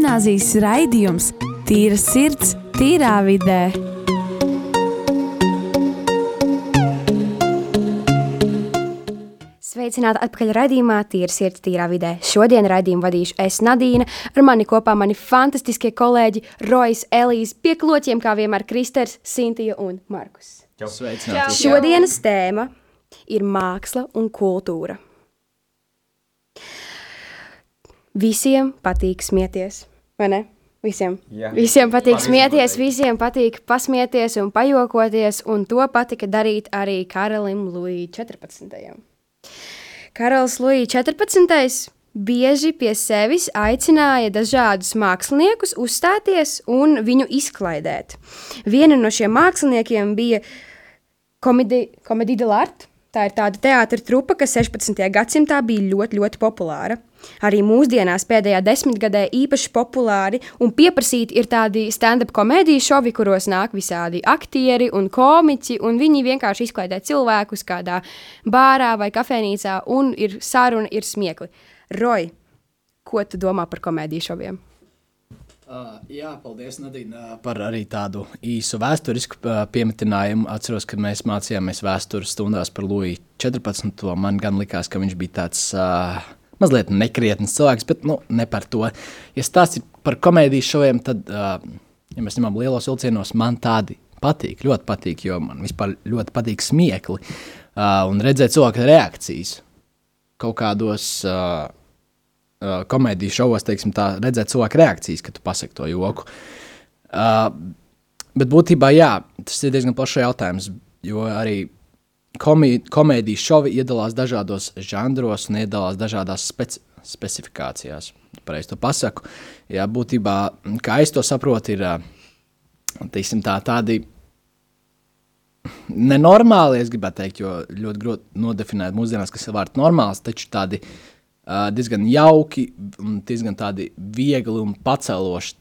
gimnāzijas raidījums Tīra sirds, tīrā vidē. Sveicināti atpakaļ raidījumā Tīra sirds, tīrā vidē. Šodien raidījumu vadīšu es Nadīna, ar mani kopā mani fantastiskie kolēģi Rojas, Elīze, pie kloķiem kā vienmēr Kristers, Sintija un Markus. Sveicināti! Šodienas tēma ir māksla un kultūra. Visiem patīk smieties, vai ne? Visiem. Jā. Visiem patīk Visiem smieties, patīk. visiem patīk pasmieties un pajokoties, un to patika darīt arī karalim Luija 14. Karalis Luija 14. bieži pie sevis aicināja dažādus māksliniekus uzstāties un viņu izklaidēt. Viena no šiem māksliniekiem bija Komedija de l'Art. Tā ir tāda teātris trupa, kas 16. gadsimtā bija ļoti, ļoti populāra. Arī mūsdienās pēdējā desmitgadē īpaši populāri un pieprasīti ir tādi stand-up komēdiju šovi, kuros nāk visādi aktieri un komiķi, un viņi vienkārši izklaidē cilvēkus kādā bārā vai kafejnīcā, un ir saruna, ir smiekli. Roy, ko tu domā par komēdiju šoviem? Uh, jā, paldies, Nadīna, par arī tādu īsu vēsturisku uh, piemetinājumu. Atceros, kad mēs mācījāmies vēstures stundās par Luiju 14. Man gan likās, ka viņš bija tāds uh, mazliet nekrietns cilvēks, bet nu, ne par to. Ja stāsts ir par komēdijas šoviem, tad, uh, ja mēs ņemam lielos vilcienos, man tādi patīk, ļoti patīk, jo man vispār ļoti patīk smiekli uh, un redzēt cilvēku reakcijas kaut kādos. Uh, uh, komēdijas šovos, teiksim, tā, redzēt cilvēku reakcijas, kad tu pasaki to joku. Uh, bet būtībā, jā, tas ir diezgan plašs jautājums, jo arī komī, komēdijas šovi iedalās dažādos žanros un iedalās dažādās speci specifikācijās. Pareizi to pasaku. Jā, būtībā, kā es to saprotu, ir uh, teiksim, tā, tādi nenormāli, es gribētu teikt, jo ļoti grūti nodefinēt mūsdienās, kas ir vārds normāls, taču tādi uh, diezgan jauki un diezgan tādi viegli un paceloši,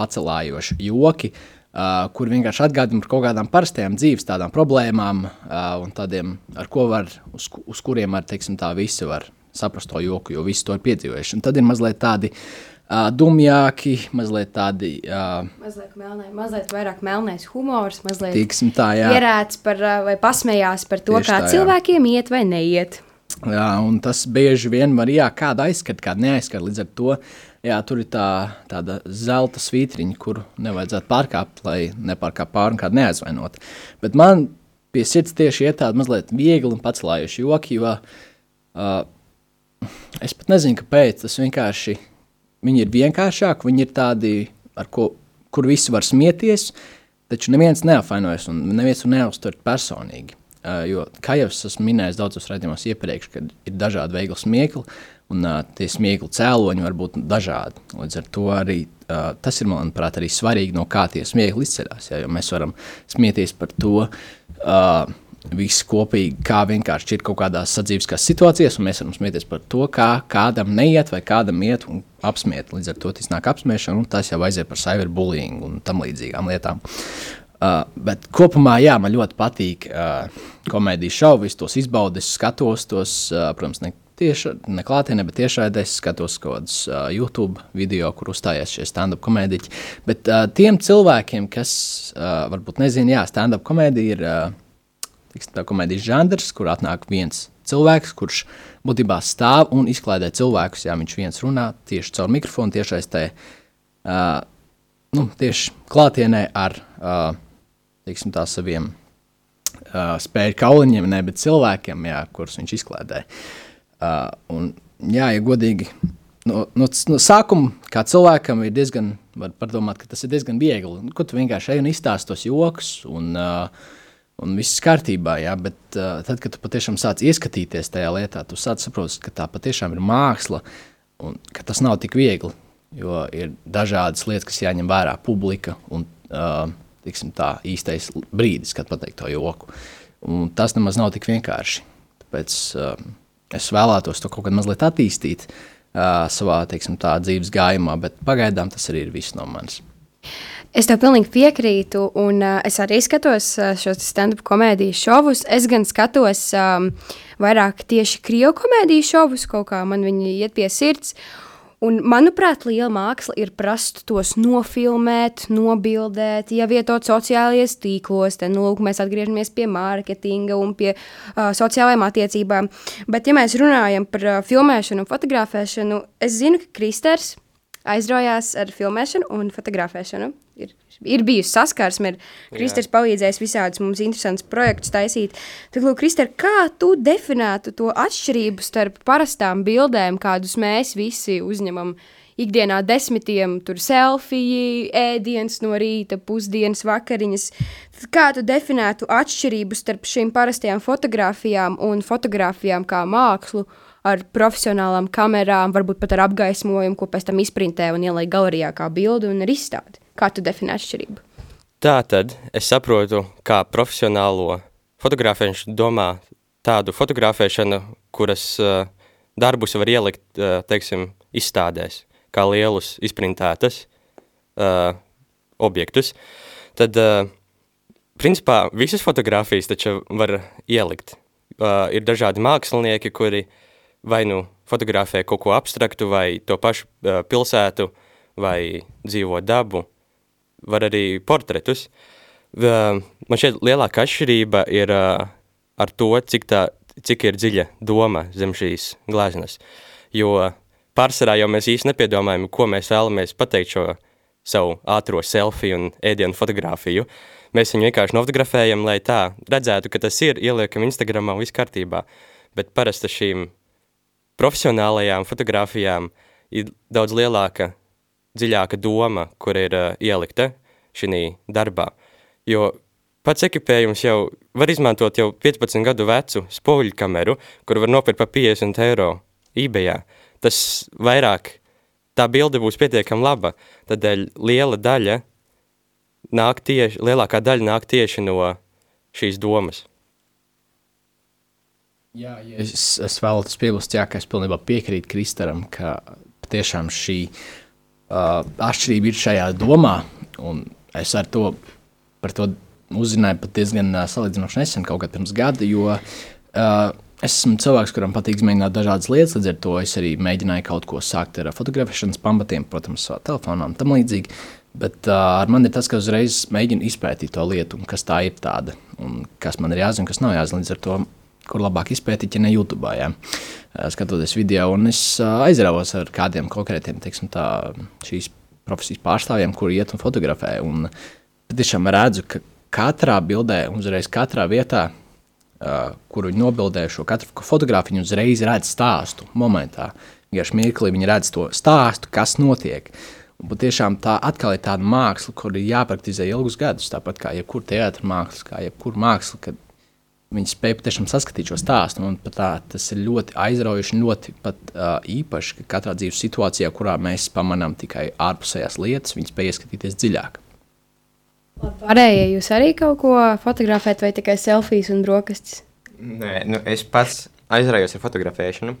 pacelājoši joki, uh, kur vienkārši atgādina par kaut kādām parastajām dzīves tādām problēmām uh, un tādiem, ar ko var, uz, uz kuriem var, teiksim, tā visi var saprast to joku, jo visi to ir piedzīvojuši. Un tad ir mazliet tādi uh, dumjāki, mazliet tādi, uh, Mazliet, melnē, mazliet vairāk melnais humors, mazliet tā, jā. ierēts par, ā, vai pasmējās par to, Tieši kā tā, jā. cilvēkiem iet vai neiet. Jā, un tas bieži vien var jā, kādu aizskatīt, kādu neaizskatīt. Līdz ar to jā, tur ir tā, tāda zelta svītriņa, kuru nevajadzētu pārkāpt, lai nepārkāptu pāri un kādu neaizvainot. Bet man pie sirds tieši ir tāda mazliet viegli un pacelājuši joki, jo uh, es pat nezinu, kāpēc. Tas vienkārši viņi ir vienkāršāki, viņi ir tādi, ko, kur visi var smieties, taču neviens neapvainojas un neviens to neuztver personīgi. Uh, jo, kā jau es esmu minējis daudzos raidījumos iepriekš, kad ir dažādi veikli smiekli, un uh, tie smiekli cēloņi var būt dažādi. Līdz ar to arī uh, tas ir, manuprāt, arī svarīgi, no kā tie smiekli izceļas. Ja, jo mēs varam smieties par to, uh, visi kopīgi, kā vienkārši ir kaut kādās sadzīviskās situācijās, un mēs varam smieties par to, kā kādam neiet vai kādam iet un apsmiet. Līdz ar to tas nāk apsmiešana, un tas jau aiziet par cyberbullying un tam līdzīgām lietām. Uh, bet kopumā, jā, man ļoti patīk uh, komēdijas šovi, tos izbaudu, es skatos tos, uh, protams, ne tieši ne klātienē, bet tiešraidē skatos kaut kādus uh, YouTube video, kur uzstājās šie stand-up komēdiķi. Bet uh, tiem cilvēkiem, kas uh, varbūt nezina, jā, stand-up komēdija ir uh, tiksim, tā komēdijas žanrs, kur atnāk viens cilvēks, kurš būtībā stāv un izklaidē cilvēkus. Jā, viņš viens runā tieši caur mikrofonu, tiešais te, uh, nu, tieši klātienē ar uh, teiksim, tā, saviem uh, spēļu kauliņiem, ne, bet cilvēkiem, jā, kurus viņš izklaidē. Uh, un, jā, ja godīgi, no, no, no sākuma kā cilvēkam ir diezgan, var padomāt, ka tas ir diezgan viegli. Nu, Ko tu vienkārši ej un izstāsti tos joks, un, uh, un viss kārtībā, jā, bet uh, tad, kad tu patiešām sāc ieskatīties tajā lietā, tu sāc saprast, ka tā patiešām ir māksla, un ka tas nav tik viegli, jo ir dažādas lietas, kas jāņem vērā publika un uh, tiksim, tā īstais brīdis, kad pateikt to joku. Un tas nemaz nav tik vienkārši. Tāpēc uh, es vēlētos to kaut kā mazliet attīstīt uh, savā teiksim, tā, dzīves gājumā, bet pagaidām tas arī ir viss no manis. Es tev pilnīgi piekrītu, un uh, es arī skatos uh, šos stand-up komēdiju šovus. Es gan skatos um, vairāk tieši krievu komēdiju šovus, kaut kā man viņi iet pie sirds. Un, manuprāt, liela māksla ir prast tos nofilmēt, nobildēt, ievietot sociālajos tīklos. Te, nu, lūk, mēs atgriežamies pie mārketinga un pie uh, sociālajām attiecībām. Bet, ja mēs runājam par uh, filmēšanu un fotografēšanu, es zinu, ka Kristers aizraujās ar filmēšanu un fotografēšanu. Ir, ir bijusi saskarsme, ir Kristers palīdzējis visādus mums interesantus projektus taisīt. Tad, lūk, Krister, kā tu definētu to atšķirību starp parastām bildēm, kādus mēs visi uzņemam ikdienā desmitiem, tur selfiju, ēdienas no rīta, pusdienas, vakariņas. Tad kā tu definētu atšķirību starp šīm parastajām fotografijām un fotografijām kā mākslu? ar profesionālām kamerām, varbūt pat ar apgaismojumu, ko pēc tam izprintē un ielai galerijā kā bildi un ar izstādi. Kā tu definē atšķirību? Tā tad es saprotu, kā profesionālo fotografēšanu domā tādu fotografēšanu, kuras uh, darbus var ielikt, uh, teiksim, izstādēs, kā lielus izprintētas uh, objektus. Tad, uh, principā, visas fotogrāfijas taču var ielikt. Uh, ir dažādi mākslinieki, kuri uh, vai nu fotografē kaut ko abstraktu, vai to pašu uh, pilsētu, vai dzīvo dabu, var arī portretus. Man šeit lielākā atšķirība ir uh, ar to, cik, tā, cik ir dziļa doma zem šīs glāznes. Jo pārsvarā jau mēs īsti nepiedomājam, ko mēs vēlamies pateikt šo savu ātro selfiju un ēdienu fotografiju. Mēs viņu vienkārši nofotografējam, lai tā redzētu, ka tas ir, ieliekam Instagramā viss kārtībā. Bet parasti šīm profesionālajām fotografijām ir daudz lielāka, dziļāka doma, kur ir uh, ielikta šī darbā. Jo pats ekipējums jau var izmantot jau 15 gadu vecu spoguļu kameru, kur var nopirkt par 50 eiro eBayā. Tas vairāk, tā bilde būs pietiekami laba, tādēļ liela daļa nāk tieši, lielākā daļa nāk tieši no šīs domas. Jā, ja es, es vēlos piebilst, jā, ka es pilnībā piekrītu Kristaram, ka patiešām šī uh, atšķirība ir šajā domā, es ar to, to uzzināju pat diezgan uh, salīdzinoši nesen, kaut kad pirms gada, jo uh, es esmu cilvēks, kuram patīk izmēģināt dažādas lietas, līdz ar to es arī mēģināju kaut ko sākt ar fotografēšanas pamatiem, protams, savā telefonā un tam līdzīgi. Bet uh, ar mani ir tas, ka uzreiz mēģinu izpētīt to lietu, kas tā ir tāda, un kas man ir jāzina, kas nav jāzina. Līdz ar to kur labāk izpētīt, ja ne YouTube. Jā. Skatoties video, un es aizrāvos ar kādiem konkrētiem teiksim, tā, šīs profesijas pārstāvjiem, kuri iet un fotografē. Un tiešām redzu, ka katrā bildē, uzreiz katrā vietā, uh, kur viņi nobildē šo katru fotogrāfiju, viņi uzreiz redz stāstu momentā. Vienkārši mirklī viņi redz to stāstu, kas notiek. Un patiešām tā atkal ir tāda māksla, kur ir jāpraktizē ilgus gadus. Tāpat kā jebkura teātris māksla, kā jebkura māksla, kad Viņi spēja patiešām saskatīt šo stāstu. Man tā, tas ir ļoti aizraujoši un ļoti pat, uh, īpaši, ka katrā dzīves situācijā, kurā mēs pamanām tikai ārpusējās lietas, viņi spēj ieskatīties dziļāk. Pārējie jūs arī kaut ko fotografējat, vai tikai selfijas un brokastis? Nē, nu, es pats aizraujos ar fotografēšanu.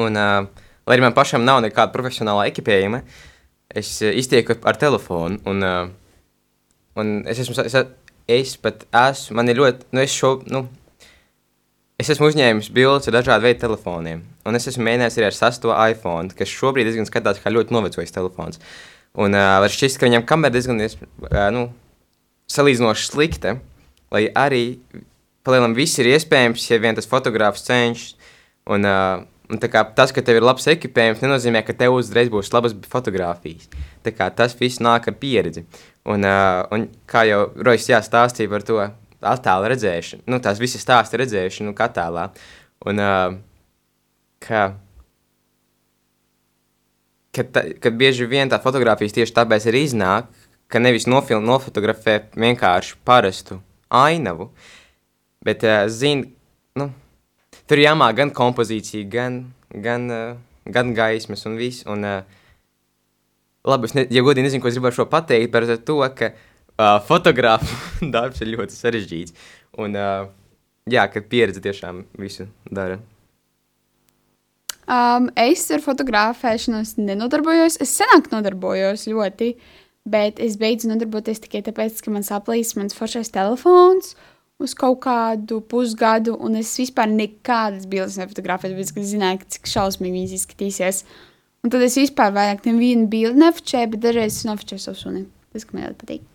Un, uh, lai arī man pašam nav nekāda profesionāla ekipējuma, es uh, iztieku ar telefonu. Un, uh, un es esmu es, es pat esmu, man ir ļoti, nu, es šo, nu, es esmu uzņēmis bildes ar dažādu veidu telefoniem, un es esmu mēģinājis arī ar sasto iPhone, kas šobrīd diezgan skatās kā ļoti novecojis telefons. Un uh, var šķist, ka viņam kamera diezgan, uh, nu, salīdzinoši slikta, lai arī palielam viss ir iespējams, ja vien tas fotogrāfs cenšas, un, uh, kā, tas, ka tev ir labs ekipējums, nenozīmē, ka tev uzreiz būs labas fotogrāfijas. Tā kā tas viss nāk ar pieredzi. Un, uh, un kā jau Rojas stāstīja par to attēlu redzēšanu, nu, tās visas stāsta redzēšanu, attēlā. Un, uh, ka, ka, ta, ka bieži vien tā fotografijas tieši tāpēc arī iznāk, ka nevis nofilm, nofotografē vienkārši parastu ainavu, bet uh, zina, nu, tur jāmāk gan kompozīcija, gan, gan, uh, gan gaismas un viss. Un, uh, labi, es ne, ja godīgi nezinu, ko es gribēju šo pateikt, par to, ka uh, fotogrāfa darbs ir ļoti sarežģīts. Un, uh, jā, ka pieredze tiešām visu dara. Um, es ar fotografēšanos nenodarbojos. Es senāk nodarbojos ļoti, bet es beidzu nodarboties tikai tāpēc, ka man saplīs mans foršais telefons uz kaut kādu pusgadu, un es vispār nekādas bildes nefotografēju, tāpēc, ka zināju, cik šausmīgi viņas izskatīsies. Un tad es vispār vairāk nevienu bildi nefočēju, bet dažreiz es nofočēju savu suni. Tas, ka man ļoti patīk.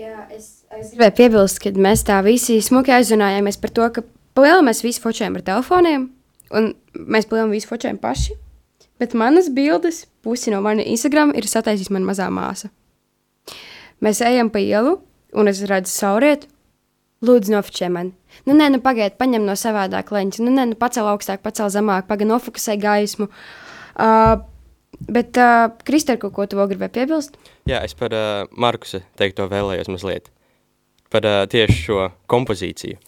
Jā, es, es gribēju piebilst, ka mēs tā visi smuki aizrunājāmies par to, ka palielam mēs visi focējam ar telefoniem, un mēs palielam visi focējam paši. Bet manas bildes, pusi no manas Instagram, ir sataisījis mana mazā māsa. Mēs ejam pa ielu, un es redzu sauriet, lūdzu, nofočē mani. Nu, nē, nu, pagaidi, paņem no savādāk leņķa. Nu, nē, nu, pacel augstāk, pacel zemāk, pagaidi, nofokusē gaismu. Uh, bet, uh, Kristēr, kaut ko tu vēl gribēji piebilst? Jā, es par uh, Markusa teikto vēlējos mazliet. Par uh, tieši šo kompozīciju.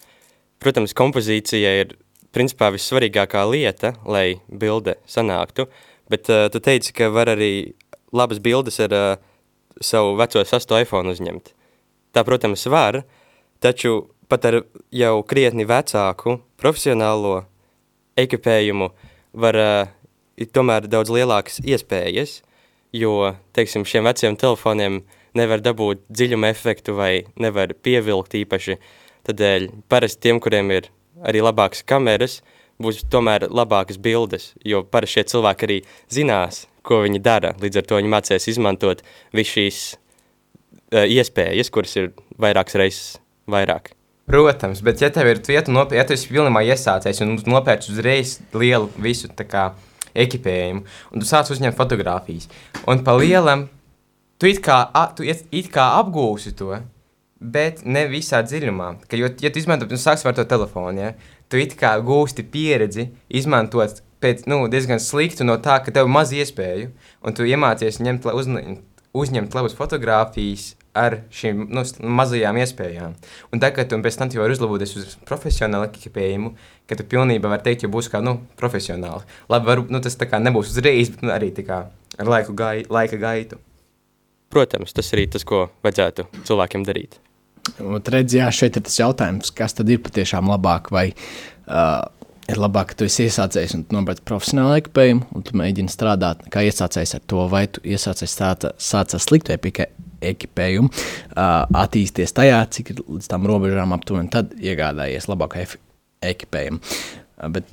Protams, kompozīcija ir principā vissvarīgākā lieta, lai bilde sanāktu, bet uh, tu teici, ka var arī labas bildes ar uh, savu veco sasto iPhone uzņemt. Tā, protams, var, taču pat ar jau krietni vecāku profesionālo ekipējumu var uh, tomēr daudz lielākas iespējas, jo, teiksim, šiem veciem telefoniem nevar dabūt dziļuma efektu vai nevar pievilkt īpaši. Tādēļ parasti tiem, kuriem ir arī labākas kameras, būs tomēr labākas bildes, jo parasti šie cilvēki arī zinās, ko viņi dara. Līdz ar to viņi mācīs izmantot visu šīs iespējas, kuras ir vairākas reizes vairāk. Protams, bet ja tev ir vieta, nopietni, ja tu esi pilnībā iesācies un nopērci uzreiz lielu visu kā, ekipējumu, un tu sāc uzņemt fotogrāfijas, un pa lielam tu it kā, a, tu it, it kā apgūsi to, bet ne visā dziļumā. Ka, jo, ja tu izmanto, tu sāksi ar to telefonu, ja, tu it kā gūsti pieredzi izmantot pēc, nu, diezgan sliktu no tā, ka tev maz iespēju, un tu iemācies ņemt, uzņemt, uzņemt labas fotogrāfijas ar šīm nu, mazajām iespējām. Un tagad, un pēc tam, tu vari uzlaboties uz profesionālu ekipējumu, ka tu pilnībā vari teikt, ka būs kā nu, profesionāli. Labi, var, nu, tas nebūs uzreiz, bet nu, arī kā, ar laiku gai, laika gaitu. Protams, tas arī tas, ko vajadzētu cilvēkiem darīt. Redz, jā, šeit ir tas jautājums, kas tad ir patiešām labāk, vai uh, ir labāk, ka tu esi iesācējis un nopērci profesionālu ekipējumu, un tu mēģini strādāt kā iesācējis ar to, vai tu iesācējis sāc ar sliktu ekipējumu, attīsties tajā, cik ir līdz tam robežām aptuveni, tad iegādājies labāko ekipējumu. Bet,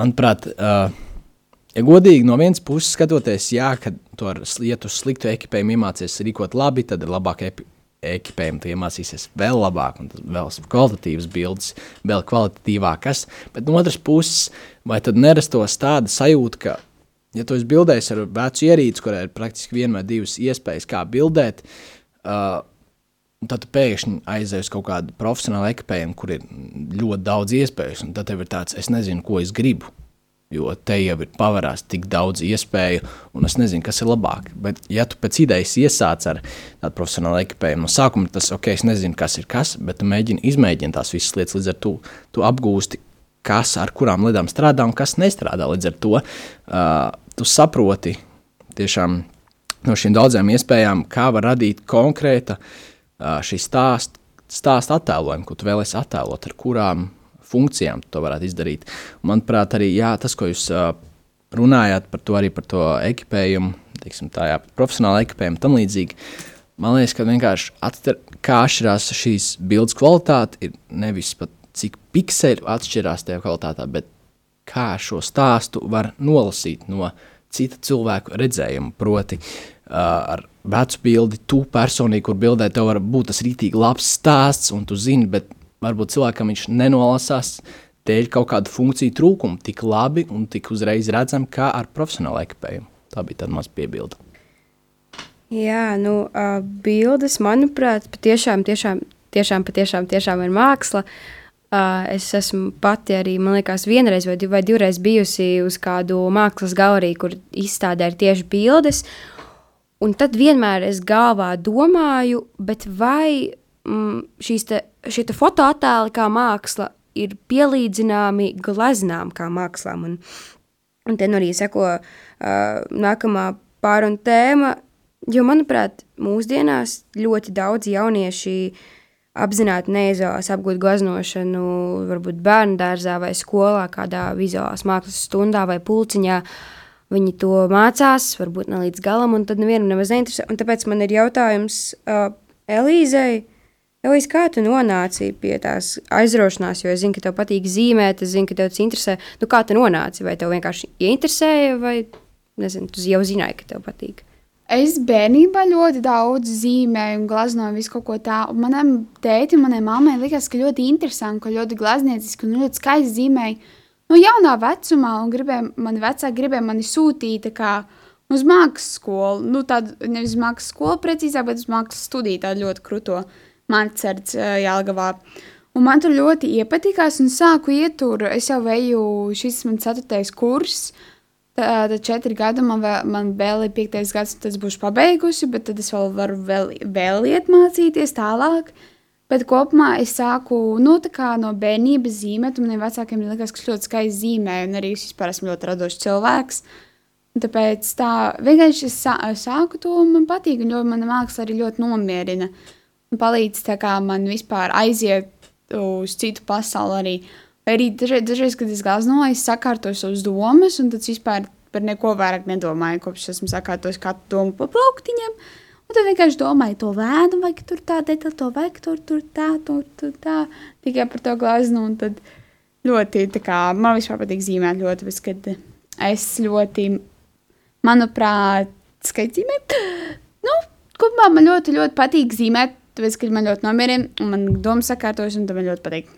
manuprāt, ja godīgi no vienas puses skatoties, jā, ka tu ar lietu sliktu ekipējumu iemācies rīkot labi, tad ir labāk ekipējumu, tu iemācīsies vēl labāk, un vēl kvalitatīvas bildes, vēl kvalitatīvākas. Bet no otras puses, vai tad nerastos tāda sajūta, ka, ja tu esi bildējis ar vecu ierīci, kurai ir praktiski viena vai divas iespējas, kā bildēt, uh, tad tu pēkšņi aizej uz kaut kādu profesionālu ekipējumu, kur ir ļoti daudz iespēju, un tad tev ir tāds, es nezinu, ko es gribu. Jo te jau ir pavērās tik daudz iespēju, un es nezinu, kas ir labāk. Bet, ja tu pēc idejas iesāc ar tādu profesionālu ekipējumu, no sākuma tas ok, es nezinu, kas ir kas, bet tu mēģini izmēģināt tās visas lietas, līdz ar to tu apgūsti, kas ar kurām lietām strādā un kas nestrādā. Līdz ar to uh, tu saproti tiešām no šīm daudzām iespējām, kā var radīt konkrēta uh, šī stāsta stāst attēlojumu, ko tu vēlēsies attēlot, ar kurām funkcijām to varētu izdarīt. Manuprāt, arī jā, tas, ko jūs runājāt par to, arī par to ekipējumu, teiksim, tā jā, profesionāla ekipējumu, tam līdzīgi. Man liekas, ka vienkārši atcer, kā atšķirās šīs bildes kvalitāte, ir nevis pat cik pikseli atšķirās tajā kvalitātē, bet kā šo stāstu var nolasīt no cita cilvēka redzējuma. Proti, uh, ar vecu bildi, tu personīgi, kur bildē tev var būt tas rītīgi labs stāsts, un tu zini, bet varbūt cilvēkam viņš nenolasās dēļ kaut kādu funkciju trūkumu tik labi un tik uzreiz redzam, kā ar profesionālu ekipējumu. Tā bija tāda maza piebilde. Jā, nu, uh, bildes, manuprāt, patiešām, tiešām, tiešām, patiešām, tiešām ir māksla. Uh, es esmu pati arī, man liekas, vienreiz vai, div, vai divreiz bijusi uz kādu mākslas galeriju, kur izstādē ir tieši bildes. Un tad vienmēr es galvā domāju, vai mm, šīs te, šie fotoattēli kā māksla ir pielīdzināmi gleznām kā mākslām. Un, un te nu arī seko uh, nākamā pārunu tēma, jo, manuprāt, mūsdienās ļoti daudz jaunieši apzināti neizvēlas apgūt glaznošanu, varbūt bērnu dārzā vai skolā, kādā vizuālās mākslas stundā vai pulciņā. Viņi to mācās, varbūt ne līdz galam, un tad nevienam nemaz neinteresē. Un tāpēc man ir jautājums uh, Elīzei, Elīze, kā tu nonāci pie tās aizraušanās, jo es zinu, ka tev patīk zīmēt, es zinu, ka tev tas interesē. Nu, kā tu nonāci? Vai tev vienkārši ieinteresēja, vai nezinu, tu jau zināji, ka tev patīk? Es bērnībā ļoti daudz zīmēju un glaznoju visu kaut ko tādu. Manam tētim, manai mammai likās, ka ļoti interesanti, ka ļoti glaznieciski un ļoti skaisti zīmēja. No jaunā vecumā, un gribēja, mani vecāki gribēja mani sūtīt uz mākslas skolu. Nu, tādu nevis mākslas skolu precīzāk, bet uz mākslas studiju tādu ļoti kruto mākslas Jālgavā. Un man tur ļoti iepatikās un sāku iet tur. Es jau veju, šis man ceturtais kurs. Tad četri gadi man vēl, man vēl ir piektais gads, tad es būšu pabeigusi, bet tad es vēl varu vēl, vēl iet mācīties tālāk. Bet kopumā es sāku nu, no bērnības zīmēt, un maniem vecākiem likās, ka es ļoti skaisti zīmēju, un arī es vispār esmu ļoti radošs cilvēks. Tāpēc tā vienkārši es sā, sāku to, man patīk, ļoti, mana māksla arī ļoti nomierina. Un palīdz kā, man vispār aiziet uz citu pasauli arī. Vai arī dažreiz, dažreiz kad es glaznoju, es sakārtoju savas domas, un tad vispār par neko vairāk nedomāju, kopš esmu sakārtojis katru domu pa plauktiņiem. Un tad vienkārši domāju, to vēdu, vai tur tā detaļa, to vajag tur, tur tā, tur, tur tā. Tikai par to glaznu. Un tad ļoti, tā kā man vispār patīk zīmēt ļoti, bet kad es ļoti, manuprāt, skaitu zīmēt. Nu, kopumā man ļoti, ļoti patīk zīmēt, tāpēc, ka man ļoti nomierina un man domas sakārtojas, un tas man ļoti patīk.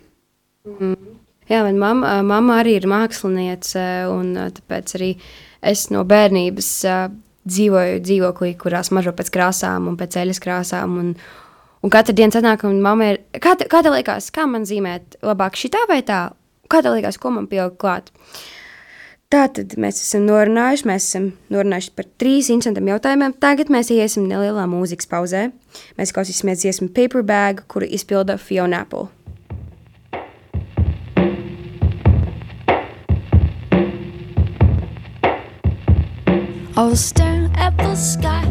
Mm. Jā, man mamma, mamma arī ir māksliniece, un tāpēc arī es no bērnības dzīvoju dzīvoklī, kurās mažo pēc krāsām un pēc eļas krāsām. Un, un katru dienu sanāk, un mamma ir, kā, te, kā tev liekas, kā man zīmēt labāk šitā vai tā? Kā tev liekas, ko man pielikt klāt? Tātad mēs esam norunājuši, mēs esam norunājuši par trīs interesantiem jautājumiem. Tagad mēs iesim nelielā mūzikas pauzē. Mēs klausīsimies dziesmu Paperbag, kuru izpilda Fiona Apple. I was staring at the sky,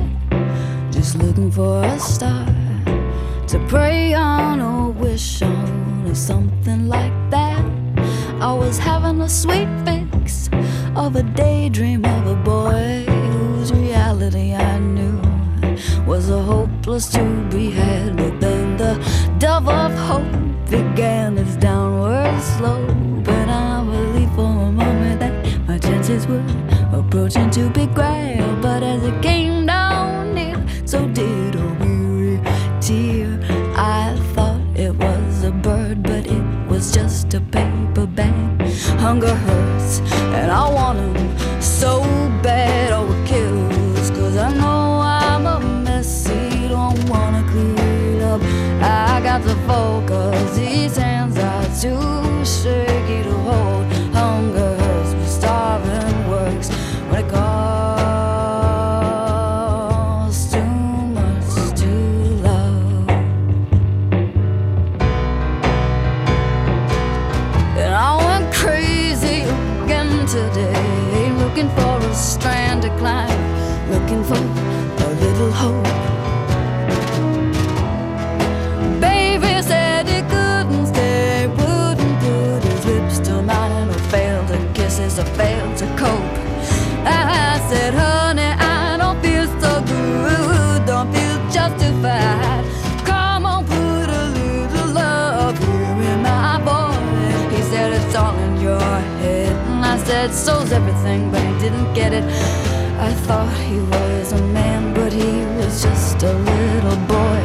just looking for a star to pray on or wish on, or something like that. I was having a sweet fix of a daydream of a boy whose reality I knew was a hopeless to be had. But then the dove of hope began its downward slope, and I believed for a moment that my chances were approaching to be grail, but as it came down near, so did a weary tear. I thought it was a bird, but it was just a paper bag. Hunger hurts, and I want him so bad. Oh, it kills, cause I know I'm a messy, don't wanna clean up. I got to focus, these hands are too looking for a little hope. Baby said he couldn't stay, wouldn't put his lips to mine, and I failed to kiss as I failed to cope. I said, honey, I don't feel so good, don't feel justified. Come on, put a little love here in my voice. He said, it's all in your head. And I said, so's everything, but he didn't get it. Thought he was a man, but he was just a little boy.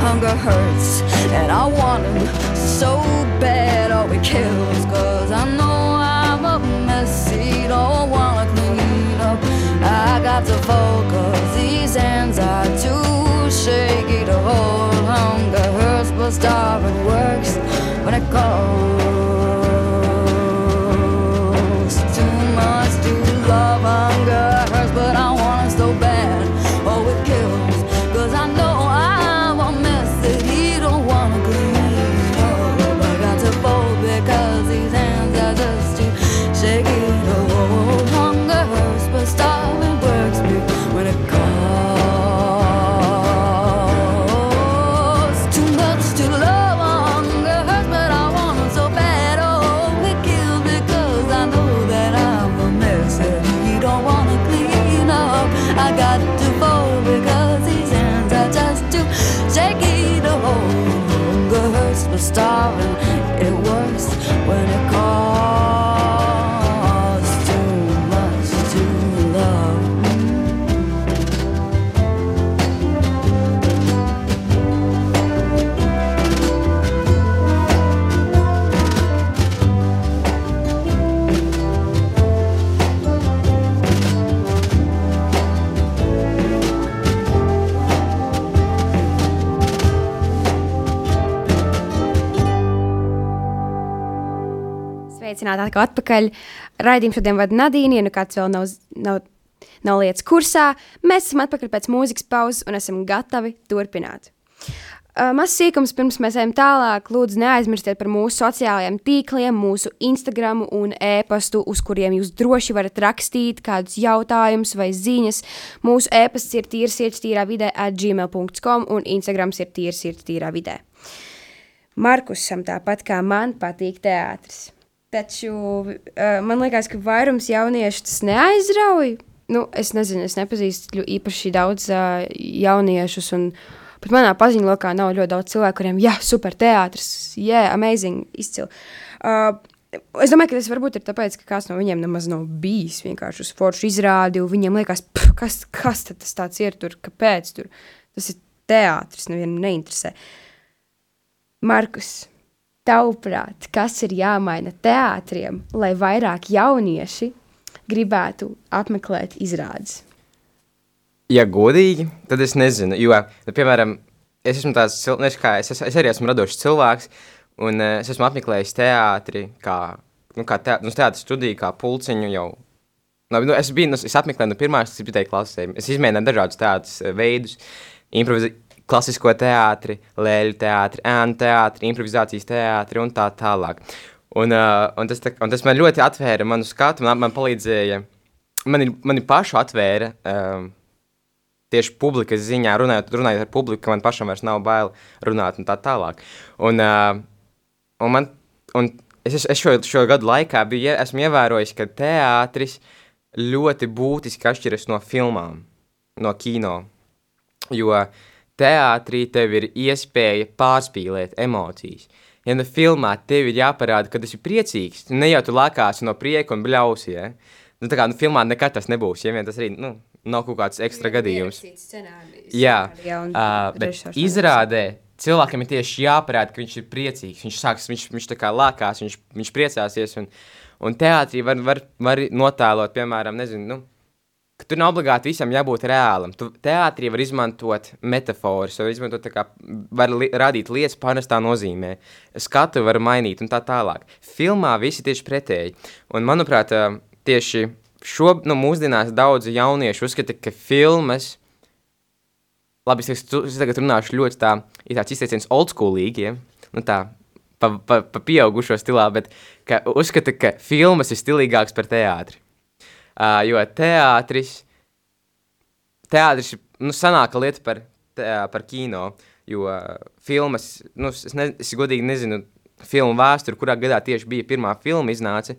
Hunger hurts, and I want him so bad. Oh, it kills, cause I know I'm a mess. messy, don't wanna clean up. I got to focus, these hands are too shaky to hold. Hunger hurts, but starving works when it costs too much to love. Hunger but I want Atkal atpakaļ. Raidījumu šodien vada Nadīna, ja nu kāds vēl nav, nav, nav lietas kursā. Mēs esam atpakaļ pēc mūzikas pauzes un esam gatavi turpināt. Uh, Mazs sīkums pirms mēs ejam tālāk. Lūdzu, neaizmirstiet par mūsu sociālajiem tīkliem, mūsu Instagram un e-pastu, uz kuriem jūs droši varat rakstīt kādus jautājumus vai ziņas. Mūsu e-pasts ir tīrsirds tīrā vidē at gmail.com un Instagrams ir tīrsirds tīrā vidē. Markusam tāpat kā man patīk teātris. Taču uh, man liekas, ka vairums jauniešu tas neaizrauj. Nu, es nezinu, es nepazīstu īpaši daudz uh, jauniešus. Un, pat manā paziņu lokā nav ļoti daudz cilvēku, kuriem ir super teātris, yeah, amazing, izcili. Uh, Es domāju, ka tas varbūt ir tāpēc, ka kāds no viņiem nemaz nav bijis vienkārši uz foršu izrādi. Viņiem liekas, "Pf, kas, kas tas tāds ir tur, kāpēc tur tas ir teātris, nevienam neinteresē. Markus, tavuprāt, kas ir jāmaina teātriem, lai vairāk jaunieši gribētu apmeklēt izrādes? Ja godīgi, tad es nezinu. Jo, nu, piemēram, es esmu tāds cilvēks, kā es, es, es arī esmu radošs cilvēks, un uh, es esmu apmeklējis teātri, kā, nu, kā te, nu, teātris studiju, kā pulciņu jau. Nu, nu, es biju, nu, es apmeklēju no pirmās līdz piektajai klasē. Es izmēģināju dažādus teātrus eh, veidus, improvizāciju, klasisko teātri, lēļu teātri, ēnu teātri, improvizācijas teātri un tā tālāk. Un, uh, un, tas, tā, un tas man ļoti atvēra manu skatu, man, man palīdzēja, mani, mani pašu atvēra. Um, tieši publikas ziņā, runājot, runājot ar publiku, ka man pašam vairs nav bail runāt un tā tālāk. Un, uh, un man, un es, es šo, šo gadu laikā biju, esmu ievērojis, ka teātris ļoti būtiski atšķiras no filmām, no kino. Jo teātrī tev ir iespēja pārspīlēt emocijas. Ja no filmā tev ir jāparāda, ka tas ir priecīgs, ne jau tu lākāsi no prieka un bļausi. Ja? Nu, tā kā nu, filmā nekad tas nebūs, ja vien tas arī nu, nav kaut kāds ekstra gadījums. Jā, uh, bet izrādē cilvēkam ir tieši jāparāda, ka viņš ir priecīgs. Viņš sāks, viņš, viņš tā kā lākās, viņš, viņš priecāsies. Un, un teātrī var, var, var notēlot, piemēram, nezinu, nu, ka tur nav obligāti visam jābūt reālam. Tu teātrī var izmantot metaforas, var izmantot kā, var li radīt lietas pārnestā nozīmē. Skatu var mainīt un tā tālāk. Filmā visi tieši pretēji. Un manuprāt, tieši šo, nu, mūsdienās daudzi jaunieši uzskata, ka filmas Labi, es, es tagad runāšu ļoti tā, ir tāds izteiciens oldschoolīgi, ja? nu tā, pa, pa, pa pieaugušo stilā, bet ka uzskata, ka filmas ir stilīgāks par teātri. Uh, jo teātris, teātris nu, sanāka lieta par, te, par kino, jo uh, filmas, nu, es, ne, es godīgi nezinu filmu vēsturi, kurā gadā tieši bija pirmā filma iznāca,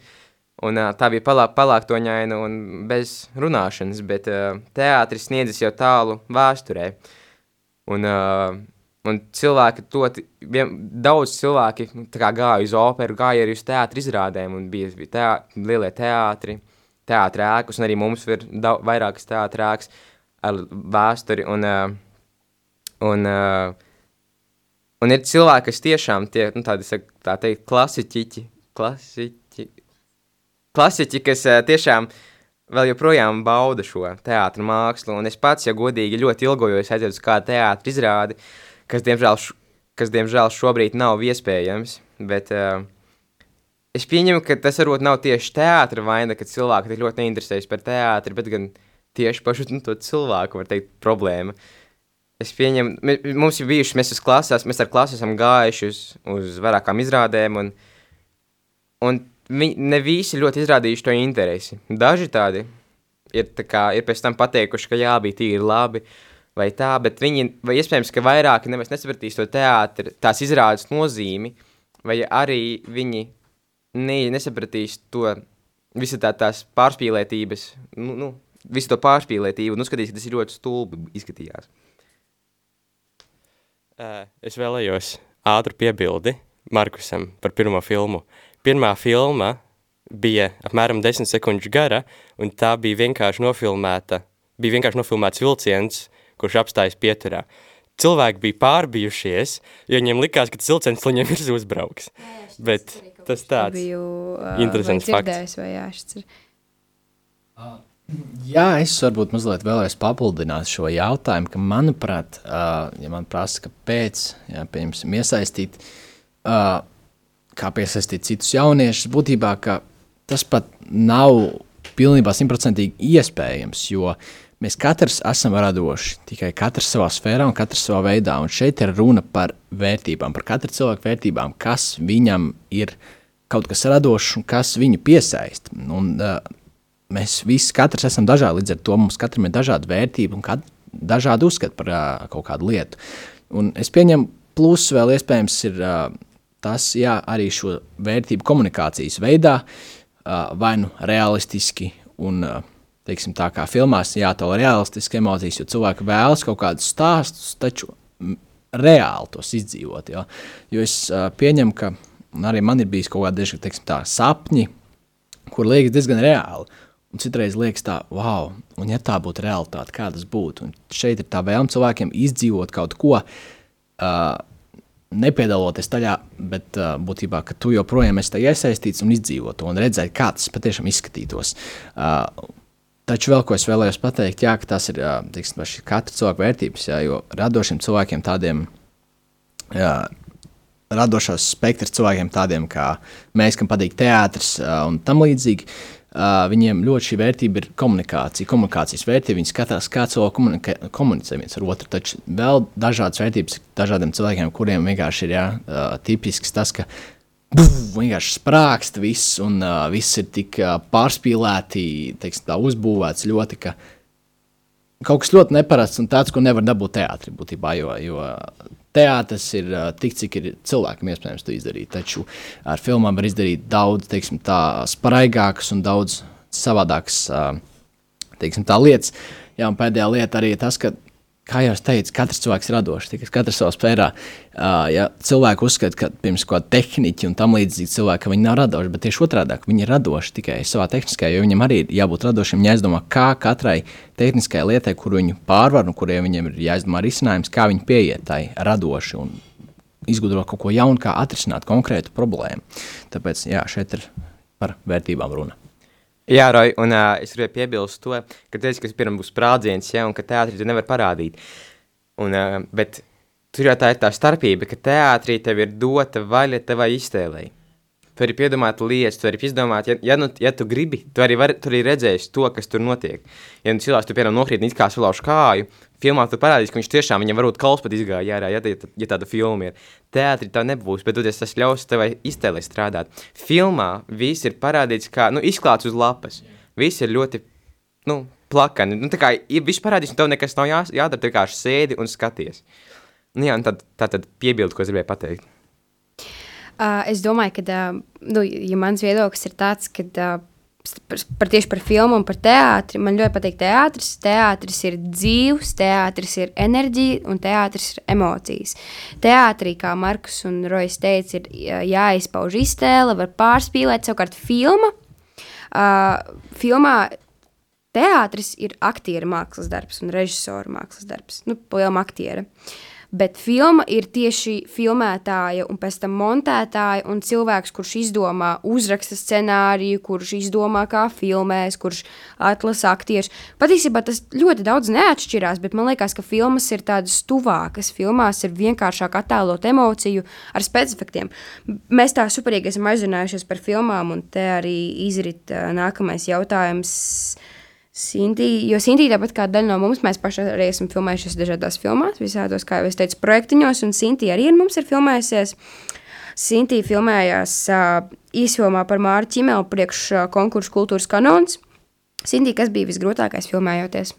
un uh, tā bija palā, palāktoņaina un bez runāšanas, bet uh, teātris sniedzis jau tālu vēsturē. Un, uh, un cilvēki to, vien, daudz cilvēki tā gāja uz operu, gāja arī uz teātri izrādēm, un bija, bija teā, lielie teātri, teātri ēkas, un arī mums ir vairākas teātri ēkas ar vēsturi, un, uh, un, uh, un ir cilvēki, kas tiešām tie, nu, tādi, tā teikt, klasiķiķi, klasiķi, klasiķi, kas uh, tiešām vēl joprojām bauda šo teātru mākslu, un es pats, ja godīgi, ļoti ilgojos aiziet uz kādu teātru izrādi, kas, diemžēl, kas, diemžēl, šobrīd nav iespējams, bet uh, es pieņemu, ka tas varbūt nav tieši teātra vaina, ka cilvēki tik ļoti neinteresējas par teātri, bet gan tieši pašu nu, to cilvēku, teikt, problēma. Es pieņemu, mums ir bijuši, mēs, klasās, mēs ar klasu esam gājuši uz, uz vairākām izrādēm, un, un viņi ne visi ļoti izrādījuši to interesi. Daži tādi ir, tā kā, ir pēc tam pateikuši, ka jā, bija tīri labi, vai tā, bet viņi, vai iespējams, ka vairāki nemaz nesapratīs to teātri, tās izrādes nozīmi, vai arī viņi ne, nesapratīs to visu tā tās pārspīlētības, nu, nu, visu to pārspīlētību, un uzskatīs, ka tas ir ļoti stulbi izskatījās. Ē, Es vēlējos ātru piebildi Markusam par pirmo filmu. Pirmā filma bija apmēram 10 sekundžu gara, un tā bija vienkārši nofilmēta, bija vienkārši nofilmēts vilciens, kurš apstājas pieturā. Cilvēki bija pārbijušies, jo viņiem likās, ka tas vilciens viņiem ir uzbrauks. Bet tas tāds biju uh, interesants fakts. vai jā, šis ir. Jā, es varbūt mazliet vēlreiz papildināšu šo jautājumu, ka, manuprāt, uh, ja man prasa, kāpēc, ja, piemēram, iesaistīt, uh, kā piesaistīt citus jauniešus. Būtībā tas pat nav pilnībā simtprocentīgi iespējams, jo mēs katrs esam radoši, tikai katrs savā sfērā un katrs savā veidā. Un šeit ir runa par vērtībām, par katru cilvēku vērtībām, kas viņam ir kaut kas radošs un kas viņu piesaista. Un, uh, mēs visi katrs esam dažādi, līdz ar to mums katram ir dažāda vērtība un dažādi uzskati par uh, kaut kādu lietu. Un es pieņemu, plus vēl iespējams ir uh, tas, jā, arī šo vērtību komunikācijas veidā, uh, vai nu realistiski un uh, teiksim, tā kā filmās jātol realistiski emocijas, jo cilvēki vēlas kaut kādus stāstus, taču reāli tos izdzīvot. Jo, jo es uh, pieņemu, ka arī man ir bijis kaut kādi teiksim, tā, sapņi, kur liekas diezgan reāli. Un citreiz liekas, tā, wow, un ja tā būtu realitāte, kā tas būtu. Un šeit ir tā vēlme cilvēkiem izdzīvot kaut ko, uh, nepiedaloties tajā, bet uh, būtībā, ka tu joprojām esi tajā iesaistīts un izdzīvo to un redzēt, kā tas patiešām izskatītos. Uh, Taču vēl ko es vēlējos pateikt, jā, tas ir tiksim, katra cilvēka vērtības, jā, jo radošiem cilvēkiem tādiem, jā, radošās spektrs cilvēkiem tādiem kā mēs, kam patīk teātris un tam līdzīgi, viņiem ļoti šī vērtība ir komunikācija, komunikācijas vērtība. Viņi skatās, kā cilvēki komunicē viens ar otru. Taču vēl dažādas vērtības dažādiem cilvēkiem, kuriem vienkārši ir jā, tipisks tas, ka buf, vienkārši sprākst viss, un uh, viss ir tik uh, pārspīlēti, teiksim, tā uzbūvēts ļoti, ka kaut kas ļoti neparasts un tāds, ko nevar dabūt teātrī būtībā, jo, jo teātris ir tik, cik ir cilvēkam iespējams to izdarīt, taču ar filmām var izdarīt daudz, teiksim, tā spraigākas un daudz savādākas, teiksim, tā lietas. Jā, pēdējā lieta arī tas, ka kā jau es teicu, katrs cilvēks ir radošs, tikai katrs savā sfērā. Uh, ja cilvēki uzskata, ka pirms kaut kāda tehniķa un tam līdzīgi cilvēki, viņi nav radoši, bet tieši otrādi viņi ir radoši tikai savā tehniskajā, jo viņam arī ir jābūt radošiem, jāizdomā, kā katrai tehniskajai lietai, kur viņu pārvar un kuriem viņiem ir jāizdomā risinājums, kā viņi pieiet tai radoši un izgudrot kaut ko jaunu, kā atrisināt konkrētu problēmu. Tāpēc jā, šeit ir par vērtībām runa. Jā, Roja, un uh, es gribēju piebilst to, ka teici, ka pirmā būs sprādziens, ja, un ka teātrī tu nevar parādīt. Un, uh, bet tur jau tā ir tā starpība, ka teātrī tev ir dota vaļa tevai iztēlei. Tu vari piedomāt lietas, tu vari izdomāt, ja, ja, nu, ja tu gribi, tu arī, var, tu arī redzēsi to, kas tur notiek. Ja nu cilvēks, tu piemēram nokrīt un izkās vilaušu kāju, filmā tu parādīsi, ka viņš tiešām, viņam varbūt kauls pat izgāja ārā, ja, ja, ja tāda filma ir. Teātrī tā nebūs, bet tu tas ļaus tevai iztēlē strādāt. Filmā viss ir parādīts kā, nu, izklāts uz lapas. Viss ir ļoti, nu, plakani. Nu, tā kā ja viss parādīs, un tev nekas nav jā, jādara, vienkārši sēdi un skaties. Nu, jā, un tad, tā tad piebildu, ko es gribēju pateikt. Uh, es domāju, ka, uh, nu, ja mans viedoklis ir tāds, ka uh, par, par tieši par filmu un par teātri, man ļoti patīk teātris. Teātris ir dzīves, teātris ir enerģija un teātris ir emocijas. Teātrī, kā Markus un Rojas teica, ir jāizpauž iztēle, var pārspīlēt, savukārt filma. Uh, filmā teātris ir aktieru mākslas darbs un režisoru mākslas darbs. Nu, liela aktiera. Uh, bet filma ir tieši filmētāja un pēc tam montētāja un cilvēks, kurš izdomā, uzraksta scenāriju, kurš izdomā, kā filmēs, kurš atlasa aktierus. Patiesībā tas ļoti daudz neatšķirās, bet man liekas, ka filmas ir tādas tuvākas. Filmās ir vienkāršāk attēlot emociju ar specifiktiem. Mēs tā superīgi esam aizrunājušies par filmām, un te arī izrit uh, nākamais jautājums. Sinti, jo Sinti, tāpat kā daļa no mums, mēs paši arī esam filmējušies dažādās filmās, visādos, kā jau es teicu, projektiņos, un Sinti arī ar mums ir filmējusies. Sinti filmējās uh, īsfilmā par Māru Čimelu priekš uh, konkursu kultūras kanons. Sinti, kas bija visgrūtākais filmējoties?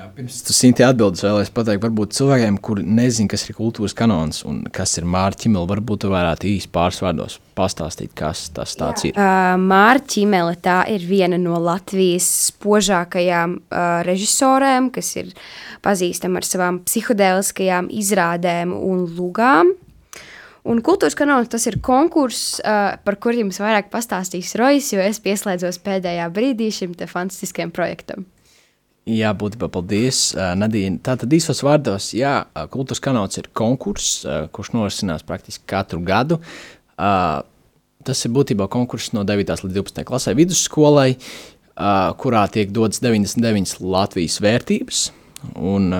Jā, pirms tu simti atbildes vēlēs pateikt, varbūt cilvēkiem, kuri nezina, kas ir kultūras kanons un kas ir Mārķa Čimele, varbūt tu varētu īsi pāris vārdos pastāstīt, kas tas tāds Jā. ir. Uh, Mārķa Čimele tā ir viena no Latvijas spožākajām uh, režisorēm, kas ir pazīstama ar savām psihodēliskajām izrādēm un lugām. Un kultūras kanāls tas ir konkurss, uh, par kuriem jums vairāk pastāstīs Rojas, jo es pieslēdzos pēdējā brīdī šim fantastiskajam projektam. Jā, būtībā paldies, Nadīna. Tātad īsos vārdos, jā, kultūras kanāls ir konkurss, kurš norisinās praktiski katru gadu. Tas ir būtībā konkurss no 9. līdz 12. klasē vidusskolai, kurā tiek dotas 99 Latvijas vērtības. Un,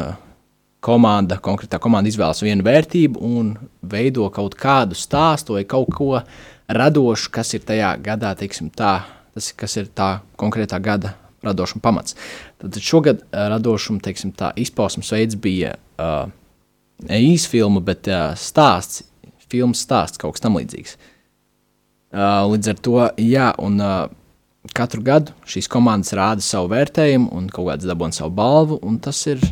komanda, konkrētā komanda izvēlas vienu vērtību un veido kaut kādu stāstu vai kaut ko radošu, kas ir tajā gadā, teiksim, tā, tas, kas ir tā konkrētā gada radošuma pamats. Tad šogad radošuma teiksim, tā, izpausmes veids bija uh, ne īsfilma, bet uh, stāsts, filmas stāsts, kaut kas tam līdzīgs. Uh, līdz ar to, jā, un uh, katru gadu šīs komandas rāda savu vērtējumu un kaut kāds dabūna savu balvu, un tas ir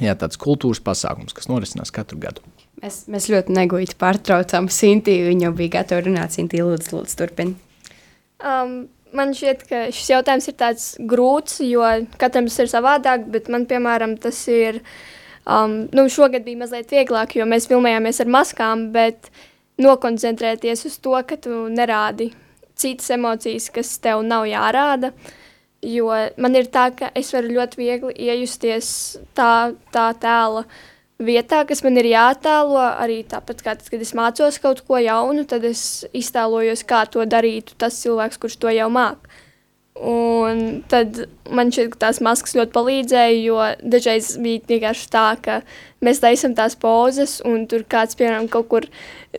jā, tāds kultūras pasākums, kas norisinās katru gadu. Mēs, mēs ļoti negūti pārtraucām Sintīnu. Viņa jau bija gatava runāt. Sintīna, lūdzu, lūdzu turpini. Um, man šķiet, ka šis jautājums ir tāds grūts, jo katram tas ir savādāk, bet man, piemēram, tas ir. Um, nu, šogad bija mazliet vieglāk, jo mēs filmējāmies ar maskām, bet nokoncentrēties uz to, ka tu nerādi citas emocijas, kas tev nav jārāda. Jo man ir tā, ka es varu ļoti viegli iejusties tā, tā tēla vietā, kas man ir jātēlo. Arī tāpat kā tad, kad es mācos kaut ko jaunu, tad es iztēlojos, kā to darītu tas cilvēks, kurš to jau māk. Un tad man šķiet, ka tās maskas ļoti palīdzēja, jo dažreiz bija vienkārši tā, ka mēs taisām tās pozas, un tur kāds, piemēram, kaut kur,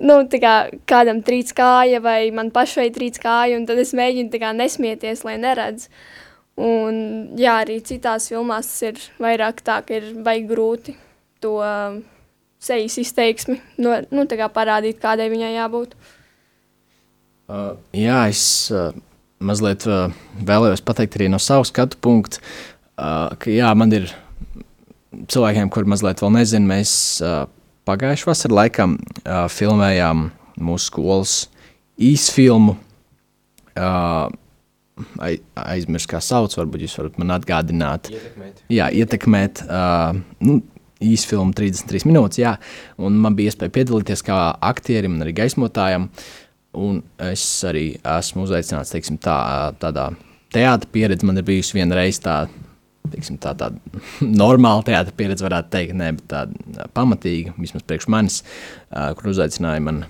nu, tā kā kādam trīc kāja, vai man pašai trīc kāja, un tad es mēģinu tā kā nesmieties, lai neredz. Un, jā, arī citās filmās tas ir vairāk tā, ka ir baigi grūti to um, sejas izteiksmi no, nu, parādīt, kādai viņai jābūt. Uh, jā, es uh, mazliet uh, vēlējos pateikt arī no savas skatu punkta, uh, ka jā, man ir cilvēkiem, kuri mazliet vēl nezina, mēs uh, pagājušā vasarā laikam uh, filmējām mūsu skolas īsfilmu. Uh, aizmirst, kā sauc, varbūt jūs varat man atgādināt. Ietekmēt. Jā, ietekmēt. Uh, nu, īsfilmu 33 minūtes, jā, un man bija iespēja piedalīties kā aktierim un arī gaismotājam. Un es arī esmu uzaicināts teiksim, tā, tādā teātris pieredze. Man ir bijusi viena reize tā, teiksim, tā tāda normāla teātris pieredze, varētu teikt, ne, bet tāda pamatīga, vismaz priekš manis, kur uzaicināja man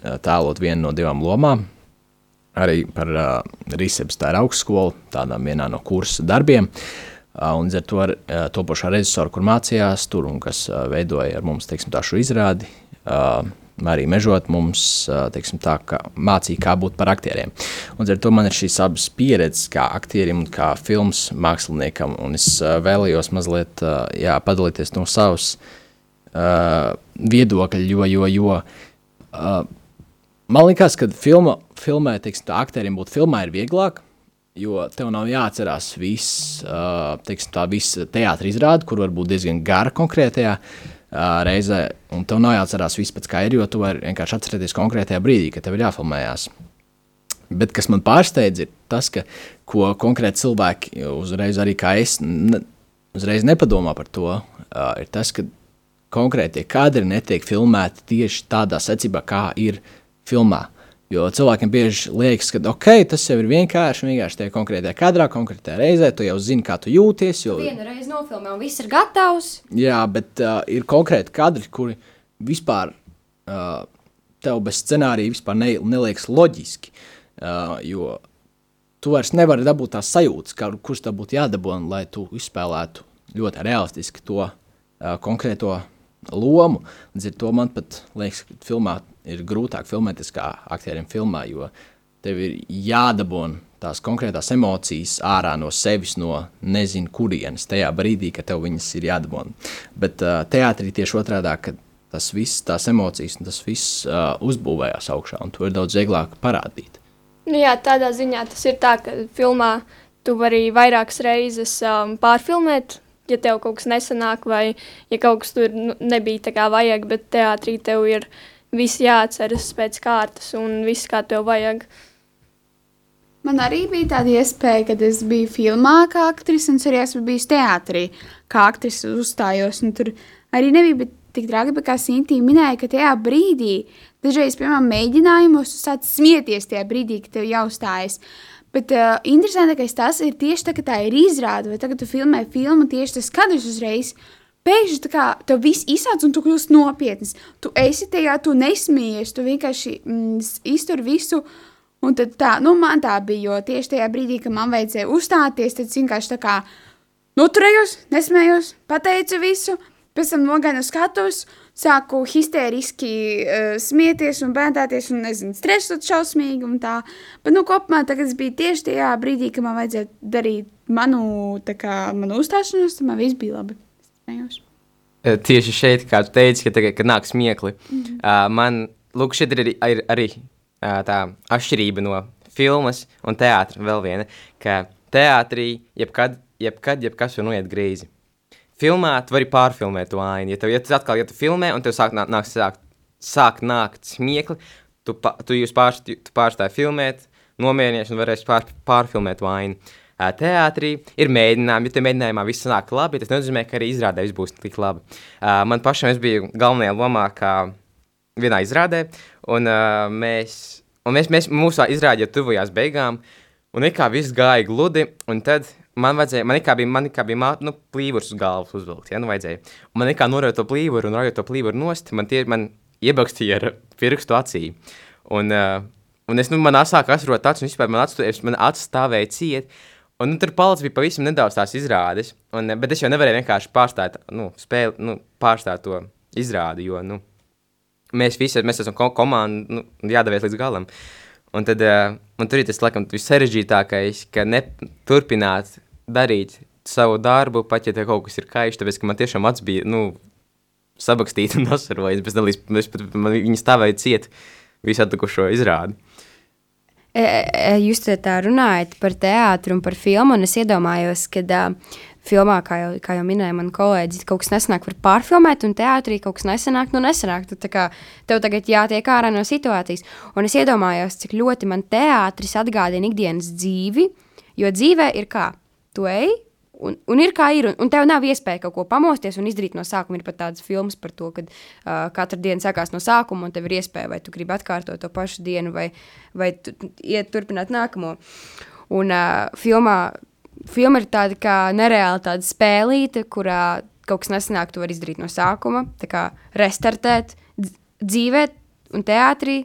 tēlot vienu no divām lomām. Arī par uh, Rīsebas tā ir augstskola, tādā vienā no kursa darbiem. Uh, un ar to ar, topošā režisora, kur mācījās tur un kas veidoja ar mums teiksim, šo izrādi, arī mežot mums, teiksim, tā, ka mācīja, kā būt par aktieriem. Un ar to man ir šīs abas pieredzes, kā aktierim un kā filmas māksliniekam. Un es vēlējos mazliet jā, padalīties no savas viedokļa, jo, jo, jo man liekas, ka filma, filmē, teiksim, tā aktierim būt filmā ir vieglāk. Jo tev nav jāatcerās viss, teiksim, tā visa teātris izrāde, kur var būt diezgan gara konkrētajā reizē, un tev nav jāatcerās viss pēc kā ir, jo tu vari vienkārši atcerēties konkrētajā brīdī, kad tev ir jāfilmējās. Bet kas man pārsteidz, ir tas, ka ko konkrēti cilvēki uzreiz arī kā es ne, uzreiz nepadomā par to, ir tas, ka konkrētie kadri netiek filmēti tieši tādā secībā, kā ir filmā. Jo cilvēkiem bieži liekas, ka okay, tas jau ir vienkārši, vienkārši tajā konkrētajā kadrā, konkrētajā reizē. Tu jau zini, kā tu jūties. Jo... Vienu reizi nofilmē, un viss ir gatavs. Jā, bet uh, ir konkrēti kadri, kuri vispār uh, tev bez scenārija vispār ne, neliekas loģiski. Uh, jo tu vairs nevari dabūt tās sajūtas, kā, kurš tev būtu jādabūna, lai tu izspēlētu ļoti realistiski to uh, konkrēto lomu. Līdz ar to man pat liekas, ka filmā ir grūtāk filmēties kā aktierim filmā, jo tev ir jādabūna tās konkrētās emocijas ārā no sevis, no nezinu kurienes, tajā brīdī, kad tev viņas ir jādabūna. Bet uh, teātrī tieši otrādi, ka tas viss, tās emocijas, tas viss uh, uzbūvējās augšā, un to ir daudz vieglāk parādīt. Nu jā, tādā ziņā tas ir tā, ka filmā tu vari vairākas reizes um, pārfilmēt, ja tev kaut kas nesanāk, vai ja kaut kas tur nu, nebija tā kā vajag, bet teātrī tev ir viss jāatceras pēc kārtas un viss, kā tev vajag. Man arī bija tāda iespēja, kad es biju filmā kā aktrise, un arī esmu bijusi teātrī, kā aktrise uzstājos. Tur arī nebija tik traki, kā Sintīna minēja, ka tajā brīdī, dažreiz, piemēram, mēģinājumos, tu sāc smieties tajā brīdī, kad tev jāuzstājas. Bet uh, interesantākais tas ir tieši tā, ka tā ir izrāde, vai tagad tu filmē filmu, tieši tas kadrs uzreiz Pēkšņi tā kā tev viss izsāc un tu kļūsi nopietns. Tu esi tajā, tu nesmījies, tu vienkārši mm, iztur visu. Un tad tā, nu man tā bija, jo tieši tajā brīdī, kad man vajadzēja uzstāties, tad vienkārši tā kā noturējos, nesmējos, pateicu visu, pēc tam nogāju no skatuves, sāku histēriski uh, smieties un bēdāties, un nezinu, stresot šausmīgi un tā. Bet, nu, kopumā tagad es biju tieši tajā brīdī, kad man vajadzēja darīt manu, tā kā, manu uzstāšanos, tad man viss bija labi. Smējos. Eh, Tieši šeit, kā tu teici, ka tagad, kad nāk smiekli, mm -hmm. uh, man, lūk, šeit ir arī, ir arī uh, tā atšķirība no filmas un teātra vēl viena, ka teātrī jebkad, jebkad, jebkas var noiet greizi. Filmā tu vari pārfilmēt to ainu. Ja tev ja atkal, ja tu filmē un tev sāk nā- nāk, sāk, sāk nākt smiekli, tu, pa, tu, pārst, tu pārstāji filmēt, nomierinies un varēsi pār, pārfilmēt to ainu. Teātrī ir mēģinājumi, ja te mēģinājumā viss nāk labi, tas nenozīmē, ka arī izrādē viss būs tik labi. Uh, man pašam es biju galvenajā lomā, kā vienā izrādē, un uh, mēs, un mēs, mēs mūsu izrāde jau tuvojās beigām, un it kā viss gāja gludi, un tad man vajadzēja, man kā bija, man kā bija mā, nu, plīvurs uz galvas uzvilkt, ja, nu vajadzēja. Un man kā norēja to plīvuru, un rājot to plīvuru nost, man tie, man iebakstīja ar pirkstu acī. Un, uh, un es, nu, man sāk asrot acis, un vispār man acis, es- man acis stāvēja ciet, Un nu, tur palicis bija pavisam nedaudz tās izrādes, un, eh, bet es jau nevarēju vienkārši pārstāt, nu, spēli, nu, pārstāt to izrādi, jo, nu, mēs visi, mēs esam ko komanda, nu, jādevies līdz galam. Un tad, uh, un tur ir tas, laikam, vissarežģītākais, ka neturpināt darīt savu darbu, pat ja te kaut kas ir kaišs, tāpēc, ka man tiešām acis bija, nu, sabakstīta un asarojas, bez dalīs, bez pat, viņi stāvēja ciet visu atlikušo izrādi. E, e, Jūs tā runājat par teātru un par filmu, un es iedomājos, ka uh, filmā, kā jau, kā jau minēja man kolēģis, kaut kas nesanāk, var pārfilmēt, un teātrī kaut kas nesanāk, nu nesanāk. Tu, kā, tev tagad jātiek ārā no situācijas. Un es iedomājos, cik ļoti man teātris atgādina ikdienas dzīvi, jo dzīvē ir kā, tu ej, un, un ir kā ir, un, un tev nav iespēja kaut ko pamosties un izdarīt no sākuma. Ir pat tādas filmas par to, ka uh, katra diena sākās no sākuma, un tev ir iespēja, vai tu gribi atkārtot to pašu dienu, vai, vai tu, iet turpināt nākamo. Un uh, filmā, filma ir tāda kā nereāla tāda spēlīte, kurā kaut kas nesanāk, tu vari izdarīt no sākuma, tā kā restartēt, dz- dzīvēt un teātrī,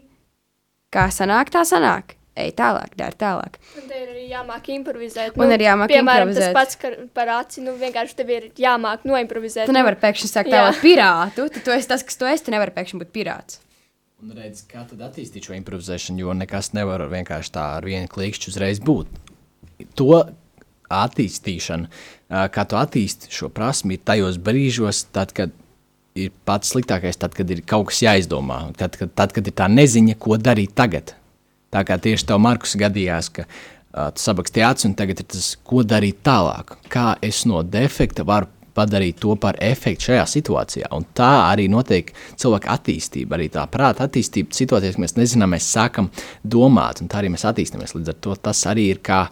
kā sanāk, tā sanāk. Ej tālāk, dari tālāk. Un te ir arī jāmāk improvizēt. Un arī jāmāk piemēram, improvizēt. tas pats par aci, nu vienkārši tev ir jāmāk noimprovizēt. Tu nevari pēkšņi sākt tēlot pirātu, tad tu esi tas, kas tu esi, tu nevari pēkšņi būt pirāts. Un redz, kā tad attīstīt šo improvizēšanu, jo nekas nevar vienkārši tā ar vienu klikšķi uzreiz būt. To attīstīšana, kā tu attīsti šo prasmi, tajos brīžos, tad, kad ir pats sliktākais, tad, kad ir kaut kas jāizdomā, tad, kad, tad, kad ir tā neziņa, ko darīt tagad. Tā kā tieši tev, Markus, gadījās, ka uh, tu sabakstīji acis, un tagad ir tas, ko darīt tālāk. Kā es no defekta varu padarīt to par efektu šajā situācijā. Un tā arī notiek cilvēka attīstība, arī tā prāta attīstība. Situācijās, mēs nezinām, mēs sākam domāt, un tā arī mēs attīstāmies. Līdz ar to tas arī ir kā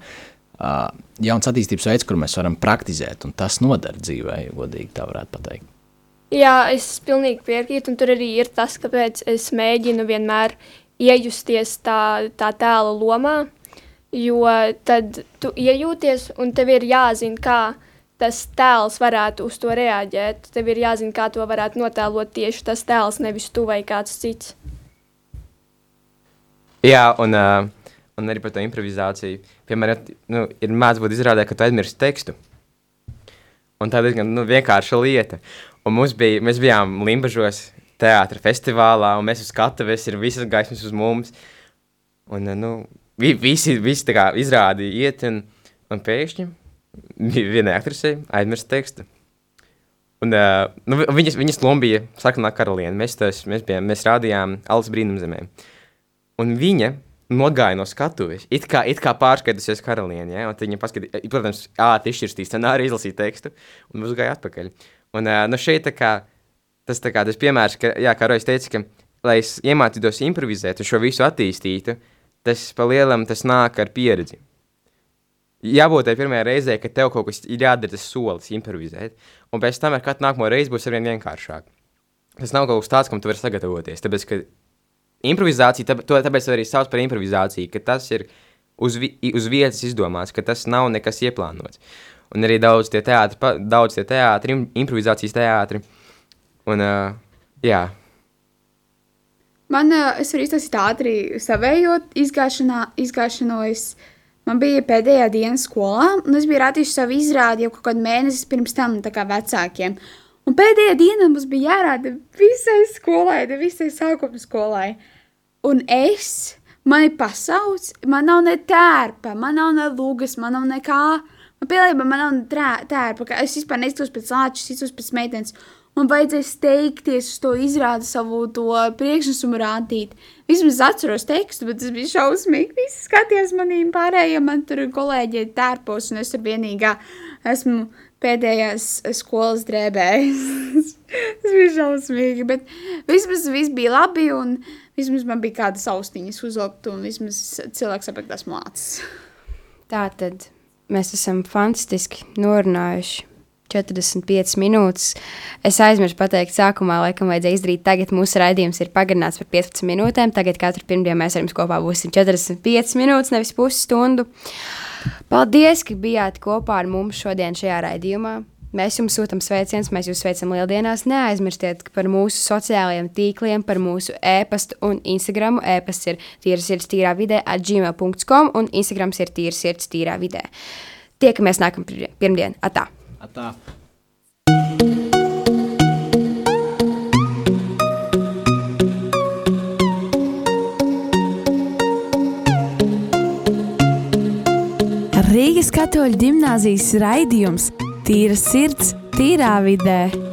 jauns attīstības veids, kur mēs varam praktizēt, un tas nodara dzīvē, ja godīgi tā varētu pateikt. Jā, es pilnīgi piekrītu, un tur arī ir tas, kāpēc es mēģinu vienmēr iejusties tā, tā tēla lomā, jo tad tu iejūties, un tev ir jāzina, kā tas tēls varētu uz to reaģēt. Tev ir jāzina, kā to varētu notēlot tieši tas tēls, nevis tu vai kāds cits. Jā, un, uh, un arī par to improvizāciju. Piemēram, nu, ir būt izrādē, ka tu aizmirsti tekstu. Un tā ir diezgan nu, vienkārša lieta. Un bija, mēs bijām Limbažos teātra festivālā, un mēs uz skatuves ir visas gaismas uz mums. Un, nu, vi, visi, visi tā kā izrādi iet, un, un pēkšņi vi- vienai aktrisei aizmirst tekstu. Un, uh, nu, vi- viņas, viņas loma bija sarkanā karaliene. Mēs, tos, mēs, bijām, mēs rādījām Alice brīnumzemē. Un viņa nogāja no skatuves. It kā, it kā pārskatījusies karalienē, ja? un viņa paskatījās, protams, ātri izšķirstīja scenāriju, izlasīja tekstu un uzgāja atpakaļ. Un uh, nu šeit kā, tas, kā, tas piemērs, ka, jā, kā Rojas teica, ka, lai es iemācītos improvizēt un šo visu attīstītu, tas pa lielam tas nāk ar pieredzi. Jābūt tai pirmajai reizei, ka tev kaut kas ir jādara, tas solis, improvizēt, un pēc tam ar katru nākamo reizi būs arvien vienkāršāk. Tas nav kaut kas tāds, kam tu vari sagatavoties. Tāpēc, ka improvizācija, tā, to tāpēc arī sauc par improvizāciju, ka tas ir uz, vi, uz vietas izdomāts, ka tas nav nekas ieplānots. Un arī daudz tie teātri, pa- daudz tie teātri, im- improvizācijas teātri. Un, uh, jā, Man, ā, es varu izstāstīt ātri savējo izgāšanā, izgāšanos. Man bija pēdējā diena skolā, un es biju radījusi savu izrādi jau kaut kādu mēnesi pirms tam, tā kā vecākiem. Un pēdējā dienā mums bija jārāda visai skolai, visai sākuma skolai. Un es, mani pasauc, man nav ne tērpa, man nav ne lūgas, man nav nekā. Man pilnībā man nav ne trē- tērpa, ka es vispār neiztos pēc lāčas, iztos pēc meitenes. Man vajadzēja steigties uz to izrādi savu to priekšnesumu rādīt. Vismaz es atceros tekstu, bet tas bija šausmīgi. Visi skatījās manī pārējie, man tur kolēģi tērpos, un es tur vienīgā esmu pēdējās skolas drēbēs. tas bija šausmīgi, bet vismaz viss bija labi, un vismaz man bija kādas austiņas uzlikt, un vismaz cilvēks saprata, tas mācās. Tā tad mēs esam fantastiski norunājuši. 45 minūtes. Es aizmirsu pateikt, sākumā, laikam, vajadzēja izdarīt. Tagad mūsu raidījums ir pagarināts par 15 minūtēm. Tagad katru pirmdienu mēs ar jums kopā būsim 45 minūtes, nevis pusstundu. Paldies, ka bijāt kopā ar mums šodien šajā raidījumā. Mēs jums sūtām sveicienus, mēs jūs sveicam lieldienās. Neaizmirstiet par mūsu sociālajiem tīkliem, par mūsu e-pastu un Instagram. E-pasts ir tīras sirds tīrā vidē, atgmail.com un Instagrams ir tīras sirds tīrā vidē. Tiekamies nākamā pirmdiena. Atā! Atā. Rīgas katoļu gimnāzijas raidījums Tīra sirds, tīrā vidē.